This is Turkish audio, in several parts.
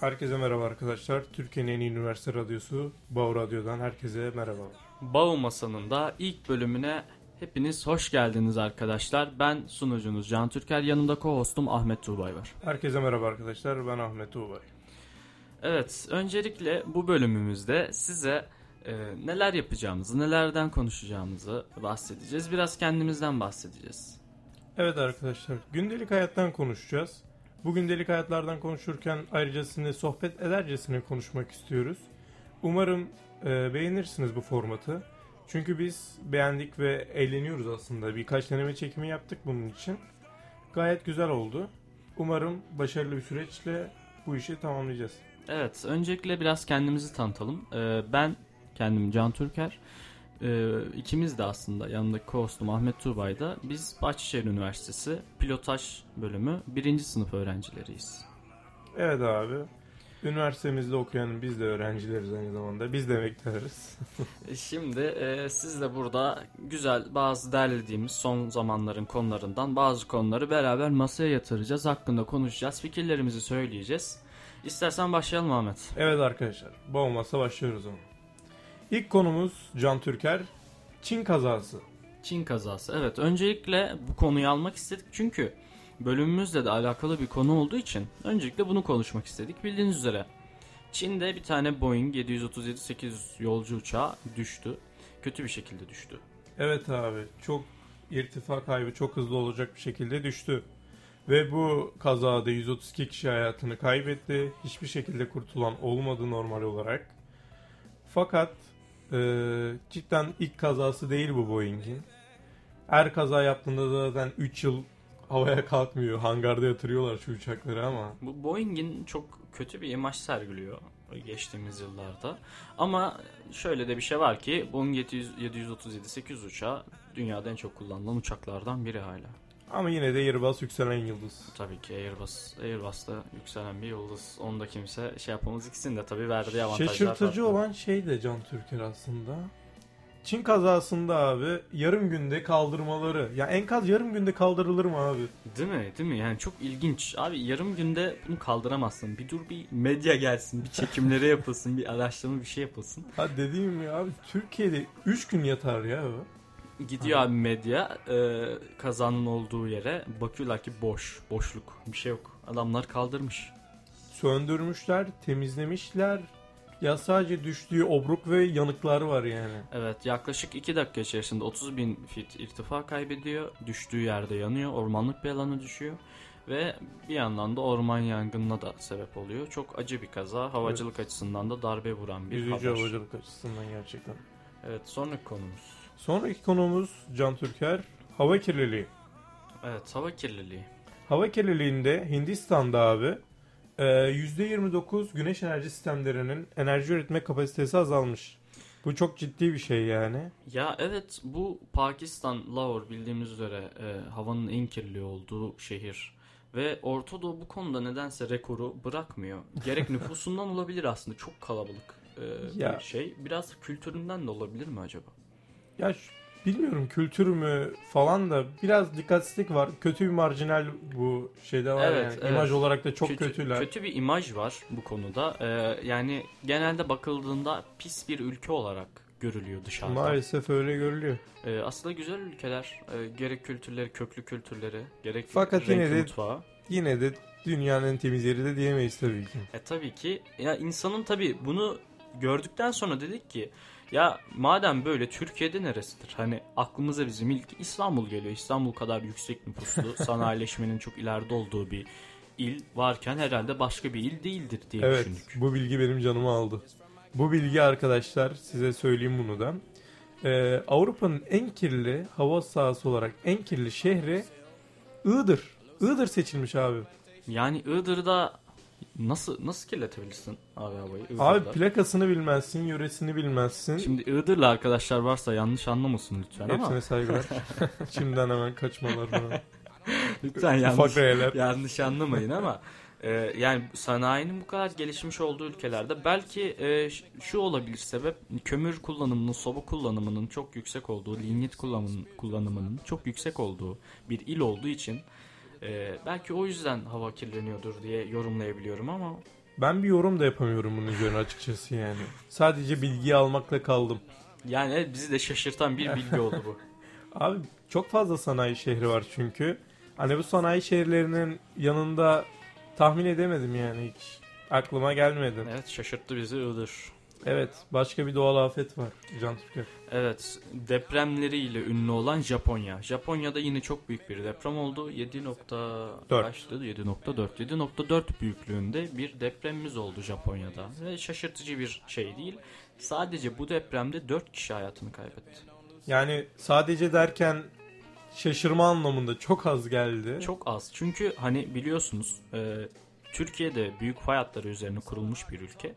Herkese merhaba arkadaşlar. Türkiye'nin en iyi üniversite radyosu Bağ Radyo'dan herkese merhaba. Bağ Masanın da ilk bölümüne hepiniz hoş geldiniz arkadaşlar. Ben sunucunuz Can Türker, yanımda co-hostum Ahmet Tuğbay var. Herkese merhaba arkadaşlar. Ben Ahmet Tuğbay. Evet, öncelikle bu bölümümüzde size e, neler yapacağımızı, nelerden konuşacağımızı bahsedeceğiz. Biraz kendimizden bahsedeceğiz. Evet arkadaşlar, gündelik hayattan konuşacağız. Bu gündelik hayatlardan konuşurken ayrıca sizinle sohbet edercesine konuşmak istiyoruz. Umarım e, beğenirsiniz bu formatı. Çünkü biz beğendik ve eğleniyoruz aslında. Birkaç deneme çekimi yaptık bunun için. Gayet güzel oldu. Umarım başarılı bir süreçle bu işi tamamlayacağız. Evet, öncelikle biraz kendimizi tanıtalım. Ee, ben kendim Can Türker. Ee, ikimiz de aslında yanındaki co-hostum Ahmet Tuğbay da biz Bahçeşehir Üniversitesi Pilotaj Bölümü birinci sınıf öğrencileriyiz. Evet abi. Üniversitemizde okuyan biz de öğrencileriz aynı zamanda. Biz de bekleriz. E, Şimdi e, siz de burada güzel bazı derlediğimiz son zamanların konularından bazı konuları beraber masaya yatıracağız. Hakkında konuşacağız. Fikirlerimizi söyleyeceğiz. İstersen başlayalım Ahmet. Evet arkadaşlar. Boğmasa başlıyoruz ama. İlk konumuz Can Türker. Çin kazası. Çin kazası. Evet öncelikle bu konuyu almak istedik çünkü bölümümüzle de alakalı bir konu olduğu için öncelikle bunu konuşmak istedik. Bildiğiniz üzere Çin'de bir tane Boeing 737-800 yolcu uçağı düştü. Kötü bir şekilde düştü. Evet abi. Çok irtifa kaybı çok hızlı olacak bir şekilde düştü. Ve bu kazada 132 kişi hayatını kaybetti. Hiçbir şekilde kurtulan olmadı normal olarak. Fakat e, cidden ilk kazası değil bu Boeing'in. Her kaza yaptığında da zaten 3 yıl havaya kalkmıyor. Hangarda yatırıyorlar şu uçakları ama. Bu Boeing'in çok kötü bir imaj sergiliyor geçtiğimiz yıllarda. Ama şöyle de bir şey var ki Boeing 737-800 uçağı dünyada en çok kullanılan uçaklardan biri hala. Ama yine de Airbus yükselen yıldız. Tabii ki Airbus, Airbus'ta yükselen bir yıldız. Onu da kimse şey yapamaz. İkisinin de tabii verdiği avantajlar Şaşırtıcı farklı. olan şey de Can Türker aslında. Çin kazasında abi yarım günde kaldırmaları. Ya enkaz yarım günde kaldırılır mı abi? Değil mi? Değil mi? Yani çok ilginç. Abi yarım günde bunu kaldıramazsın. Bir dur bir medya gelsin, bir çekimleri yapılsın, bir araştırma bir şey yapılsın. Ha dediğim ya abi Türkiye'de 3 gün yatar ya Gidiyor abi medya e, kazanın olduğu yere bakıyorlar ki boş, boşluk, bir şey yok. Adamlar kaldırmış. Söndürmüşler, temizlemişler. Ya sadece düştüğü obruk ve yanıklar var yani. Evet yaklaşık 2 dakika içerisinde 30 bin fit irtifa kaybediyor. Düştüğü yerde yanıyor. Ormanlık bir alana düşüyor. Ve bir yandan da orman yangınına da sebep oluyor. Çok acı bir kaza. Havacılık açısından da darbe vuran bir Üzücü haber. havacılık açısından gerçekten. Evet sonraki konumuz. Sonraki konumuz Can Türker. Hava kirliliği. Evet hava kirliliği. Hava kirliliğinde Hindistan'da abi e, %29 güneş enerji sistemlerinin enerji üretme kapasitesi azalmış. Bu çok ciddi bir şey yani. Ya evet bu Pakistan Lahore bildiğimiz üzere e, havanın en kirli olduğu şehir. Ve Orta Doğu bu konuda nedense rekoru bırakmıyor. Gerek nüfusundan olabilir aslında çok kalabalık e, Ya. bir şey. Biraz kültüründen de olabilir mi acaba? Ya bilmiyorum kültür mü falan da biraz dikkatsizlik var. Kötü bir marjinal bu şeyde var Evet, yani. evet. İmaj olarak da çok kötü, kötüler. Kötü bir imaj var bu konuda. E, yani genelde bakıldığında pis bir ülke olarak görülüyor dışarıdan. Maalesef öyle görülüyor. E, aslında güzel ülkeler. E, gerek kültürleri, köklü kültürleri, gerek Fakat yine de- mutfağı. Yine de dünyanın en temiz yeri de diyemeyiz tabii ki. E tabii ki ya insanın tabii bunu gördükten sonra dedik ki ya madem böyle Türkiye'de neresidir? Hani aklımıza bizim ilk İstanbul geliyor. İstanbul kadar yüksek nüfuslu, sanayileşmenin çok ileride olduğu bir il varken herhalde başka bir il değildir diye Evet düşündük. bu bilgi benim canımı aldı. Bu bilgi arkadaşlar size söyleyeyim bunu da. Ee, Avrupa'nın en kirli hava sahası olarak en kirli şehri Iğdır. Iğdır seçilmiş abi. Yani Iğdır'da nasıl nasıl kirletebilirsin abi havayı Iğdır'da? Abi plakasını bilmezsin, yöresini bilmezsin. Şimdi Iğdır'la arkadaşlar varsa yanlış anlamasın lütfen ama Hepsine saygılar. Şimdiden hemen kaçmalar falan. lütfen yanlış. Yanlış anlamayın ama e, yani sanayinin bu kadar gelişmiş olduğu ülkelerde belki e, şu olabilir sebep kömür kullanımının, soba kullanımının çok yüksek olduğu, lignit kullanımının, kullanımının çok yüksek olduğu bir il olduğu için e, belki o yüzden hava kirleniyordur diye yorumlayabiliyorum ama Ben bir yorum da yapamıyorum bunun üzerine açıkçası yani. Sadece bilgiyi almakla kaldım. Yani bizi de şaşırtan bir bilgi oldu bu. Abi çok fazla sanayi şehri var çünkü. Hani bu sanayi şehirlerinin yanında tahmin edemedim yani hiç. Aklıma gelmedi. Evet şaşırttı bizi Iğdır. Evet başka bir doğal afet var Can Türker. Evet depremleriyle ünlü olan Japonya. Japonya'da yine çok büyük bir deprem oldu. 7. Dört. kaçtı? 7.4. 7.4 büyüklüğünde bir depremimiz oldu Japonya'da. Ve şaşırtıcı bir şey değil. Sadece bu depremde 4 kişi hayatını kaybetti. Yani sadece derken şaşırma anlamında çok az geldi. Çok az. Çünkü hani biliyorsunuz e, Türkiye'de büyük fay hatları üzerine kurulmuş bir ülke.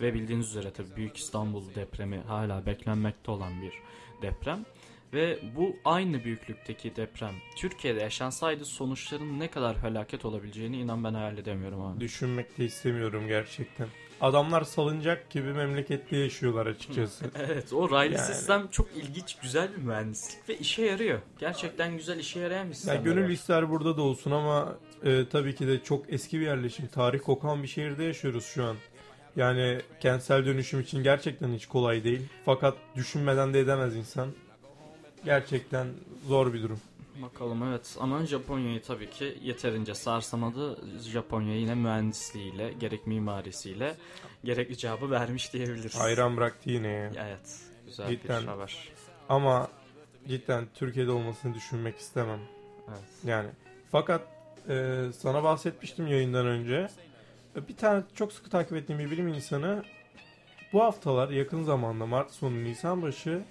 Ve bildiğiniz üzere tabii Büyük İstanbul depremi hala beklenmekte olan bir deprem. Ve bu aynı büyüklükteki deprem Türkiye'de yaşansaydı sonuçların ne kadar felaket olabileceğini inan ben hayal edemiyorum abi. Düşünmek de istemiyorum gerçekten. Adamlar salıncak gibi memlekette yaşıyorlar açıkçası. Evet o raylı Yani. sistem çok ilginç güzel bir mühendislik ve işe yarıyor. Gerçekten güzel işe yarayan bir sistem. Ya gönül ister burada da olsun ama e, tabii ki de çok eski bir yerleşim, tarih kokan bir şehirde yaşıyoruz şu an. Yani kentsel dönüşüm için gerçekten hiç kolay değil. Fakat düşünmeden de edemez insan. Gerçekten zor bir durum. Bakalım evet ama Japonya'yı tabii ki yeterince sarsamadı. Japonya yine mühendisliğiyle, gerek mimarisiyle gerek icabı vermiş diyebiliriz. Hayran bıraktı yine ya. Evet, güzel Cidden. bir haber. Ama cidden Türkiye'de olmasını düşünmek istemem. Evet. Yani fakat e, sana bahsetmiştim yayından önce. E, Bir tane çok sıkı takip ettiğim bir bilim insanı bu haftalar yakın zamanda Mart sonu Nisan başı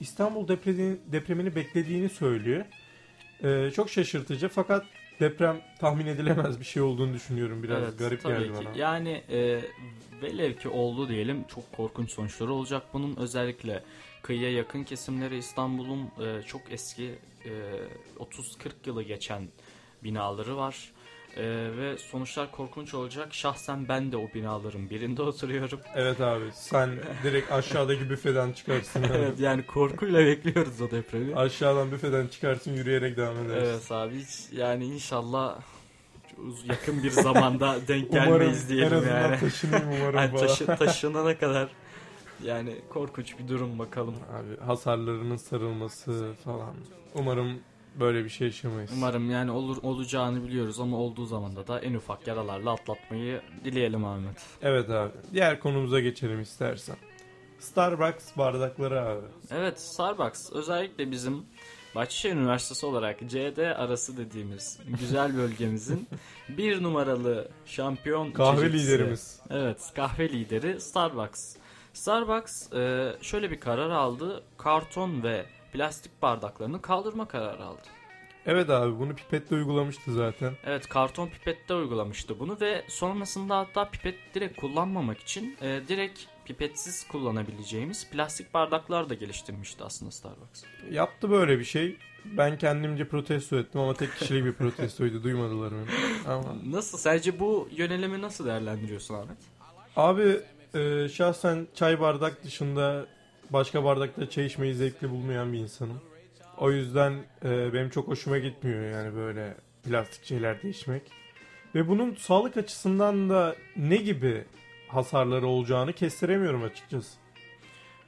İstanbul depremi, depremini beklediğini söylüyor. E, çok şaşırtıcı fakat deprem tahmin edilemez bir şey olduğunu düşünüyorum. Biraz Evet, garip tabii geldi ki. bana. Yani e, velev ki oldu diyelim çok korkunç sonuçları olacak bunun. Özellikle kıyıya yakın kesimleri İstanbul'un e, çok eski e, 30-40 yılı geçen binaları var. E, ve sonuçlar korkunç olacak. Şahsen ben de o binaların birinde oturuyorum. Evet abi sen direkt aşağıdaki büfeden çıkarsın. yani. evet yani korkuyla bekliyoruz o depremi. Aşağıdan büfeden çıkarsın yürüyerek devam edersin. Evet abi hiç yani inşallah yakın bir zamanda denk Umarım gelmeyiz en diyelim azından yani. taşınayım umarım Yani taşı, taşınana kadar yani korkunç bir durum bakalım. Abi hasarlarının sarılması falan. Umarım böyle bir şey yaşamayız. Umarım yani olur olacağını biliyoruz ama olduğu zaman da en ufak yaralarla atlatmayı dileyelim Ahmet. Evet abi. Diğer konumuza geçelim istersen. Starbucks bardakları abi. Evet Starbucks özellikle bizim Bahçeşehir Üniversitesi olarak CD arası dediğimiz güzel bölgemizin bir numaralı şampiyon Kahve içecekçisi. liderimiz. Evet kahve lideri Starbucks. Starbucks e, şöyle bir karar aldı. Karton ve plastik bardaklarını kaldırma kararı aldı. Evet abi bunu pipetle uygulamıştı zaten. Evet karton pipette uygulamıştı bunu ve sonrasında hatta pipet direkt kullanmamak için e, direkt pipetsiz kullanabileceğimiz plastik bardaklar da geliştirmişti aslında Starbucks. Yaptı böyle bir şey. Ben kendimce protesto ettim ama tek kişilik bir protestoydu. Duymadılar beni. Ama Nasıl? Sence bu yönelimi nasıl değerlendiriyorsun Ahmet? Abi e, şahsen çay bardak dışında başka bardakta çay içmeyi zevkli bulmayan bir insanım. O yüzden e, benim çok hoşuma gitmiyor yani böyle plastik şeylerde içmek. Ve bunun sağlık açısından da ne gibi hasarları olacağını kestiremiyorum açıkçası.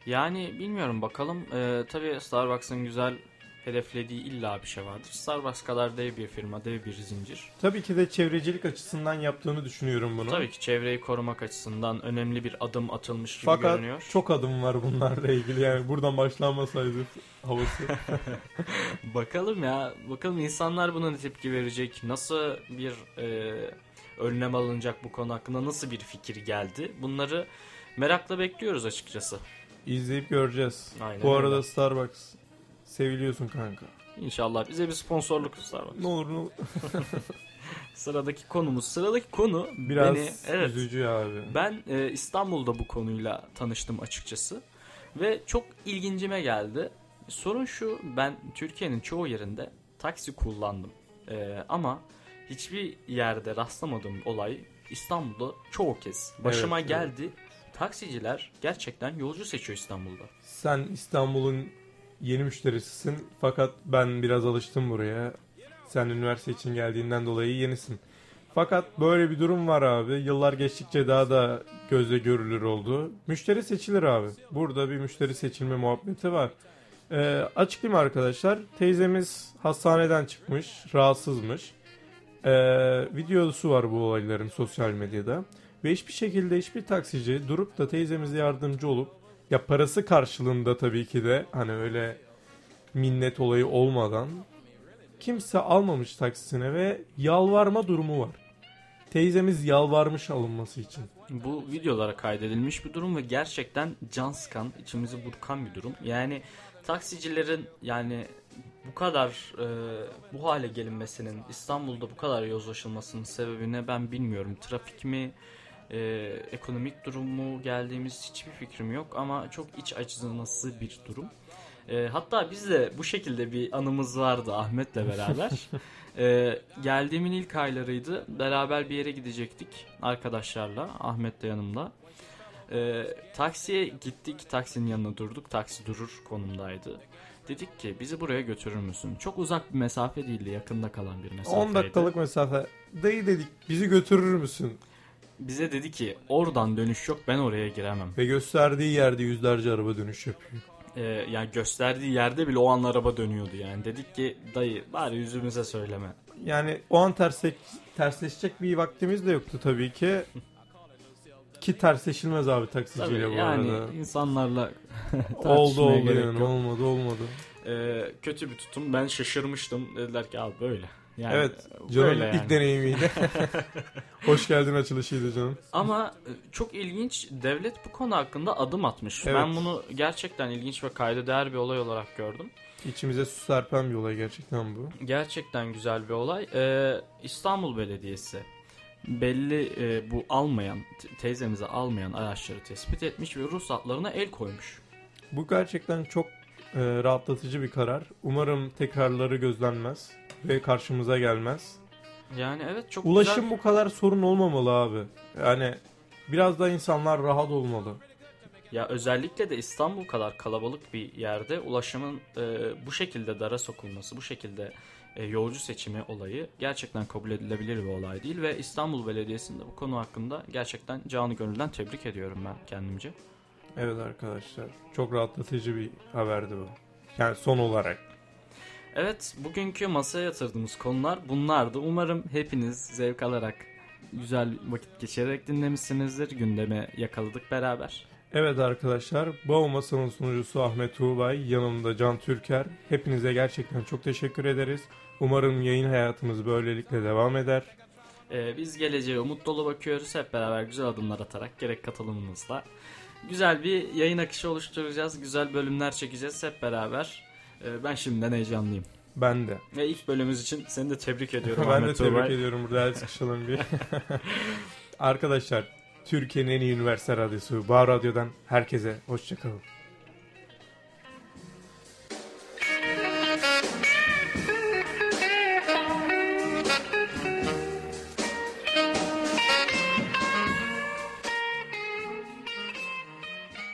Yani bilmiyorum bakalım. Ee, tabii Starbucks'ın güzel hedeflediği illa bir şey vardır. Starbucks kadar dev bir firma, dev bir zincir. Tabii ki de çevrecilik açısından yaptığını düşünüyorum bunu. Tabii ki çevreyi korumak açısından önemli bir adım atılmış gibi Fakat görünüyor. çok adım var bunlarla ilgili yani buradan başlanmasaydı havası. Bakalım ya. Bakalım insanlar buna ne tepki verecek? Nasıl bir e, önlem alınacak bu konu hakkında? Nasıl bir fikir geldi? Bunları merakla bekliyoruz açıkçası. İzleyip göreceğiz. Aynen Bu öyle. arada Starbucks seviliyorsun kanka. İnşallah bize bir sponsorluk Starbucks. Ne olur ne olur. Sıradaki konumuz. Sıradaki konu Biraz beni evet üzücü abi. ben e, İstanbul'da bu konuyla tanıştım açıkçası ve çok ilgincime geldi. Sorun şu ben Türkiye'nin çoğu yerinde taksi kullandım E, ama hiçbir yerde rastlamadığım olay İstanbul'da çoğu kez başıma Evet, geldi. Taksiciler gerçekten yolcu seçiyor İstanbul'da. Sen İstanbul'un yeni müşterisisin fakat ben biraz alıştım buraya. Sen üniversite için geldiğinden dolayı yenisin. Fakat böyle bir durum var abi. Yıllar geçtikçe daha da gözle görülür oldu. Müşteri seçilir abi. Burada bir müşteri seçilme muhabbeti var. Ee, açıklayayım arkadaşlar. Teyzemiz hastaneden çıkmış, rahatsızmış. Ee, videosu var bu olayların sosyal medyada. Ve hiçbir şekilde hiçbir taksici durup da teyzemize yardımcı olup ya parası karşılığında tabii ki de hani öyle minnet olayı olmadan kimse almamış taksisine ve yalvarma durumu var. Teyzemiz yalvarmış alınması için. Bu videolara kaydedilmiş bir durum ve gerçekten can sıkan, içimizi burkan bir durum. Yani taksicilerin yani bu kadar e, bu hale gelinmesinin, İstanbul'da bu kadar yozlaşılmasının sebebini ben bilmiyorum. Trafik mi, e, ekonomik durum mu geldiğimiz hiçbir fikrim yok ama çok iç acıması bir durum. E, hatta biz de bu şekilde bir anımız vardı Ahmet'le beraber. e, geldiğimin ilk aylarıydı. Beraber bir yere gidecektik arkadaşlarla. Ahmet de yanımda. E, taksiye gittik. Taksinin yanına durduk. Taksi durur konumdaydı. Dedik ki bizi buraya götürür müsün? Çok uzak bir mesafe değildi. Yakında kalan bir mesafeydi. 10 dakikalık mesafe. Dayı dedik bizi götürür müsün? Bize dedi ki oradan dönüş yok ben oraya giremem. Ve gösterdiği yerde yüzlerce araba dönüş yapıyor. Ee, yani gösterdiği yerde bile o an araba dönüyordu yani. Dedik ki dayı bari yüzümüze söyleme. Yani o an tersek, tersleşecek bir vaktimiz de yoktu tabii ki. Ki tersleşilmez abi taksiciyle Tabii bu yani arada. insanlarla Oldu oldu yani yok. olmadı olmadı. Ee, kötü bir tutum. Ben şaşırmıştım. Dediler ki abi böyle. Yani evet canım böyle ilk yani. deneyimiydi. Hoş geldin açılışıydı canım. Ama çok ilginç devlet bu konu hakkında adım atmış. Evet. Ben bunu gerçekten ilginç ve kayda değer bir olay olarak gördüm. İçimize su serpen bir olay gerçekten bu. Gerçekten güzel bir olay. Ee, İstanbul Belediyesi belli e, bu almayan te- teyzemize almayan araçları tespit etmiş ve ruhsatlarına el koymuş. Bu gerçekten çok e, rahatlatıcı bir karar. Umarım tekrarları gözlenmez ve karşımıza gelmez. Yani evet çok Ulaşım güzel. bu kadar sorun olmamalı abi. Yani biraz da insanlar rahat olmalı. Ya özellikle de İstanbul kadar kalabalık bir yerde ulaşımın e, bu şekilde dara sokulması, bu şekilde e, yolcu seçimi olayı gerçekten kabul edilebilir bir olay değil ve İstanbul Belediyesi'nde bu konu hakkında gerçekten canı gönülden tebrik ediyorum ben kendimce. Evet arkadaşlar. Çok rahatlatıcı bir haberdi bu. Yani son olarak. Evet, bugünkü masaya yatırdığımız konular bunlardı. Umarım hepiniz zevk alarak, güzel vakit geçirerek dinlemişsinizdir. Gündeme yakaladık beraber. Evet arkadaşlar. Bu masanın sunucusu Ahmet Tuğbay. Yanımda Can Türker. Hepinize gerçekten çok teşekkür ederiz. Umarım yayın hayatımız böylelikle devam eder. Ee, biz geleceğe umut dolu bakıyoruz. Hep beraber güzel adımlar atarak gerek katılımımızla. Güzel bir yayın akışı oluşturacağız. Güzel bölümler çekeceğiz hep beraber. Ee, ben şimdiden heyecanlıyım. Ben de. Ve ilk bölümümüz için seni de tebrik ediyorum ben de tebrik Tuğbay. ediyorum. Burada el sıkışalım bir. arkadaşlar Türkiye'nin en iyi üniversite radyosu Bağ Radyo'dan herkese hoşçakalın.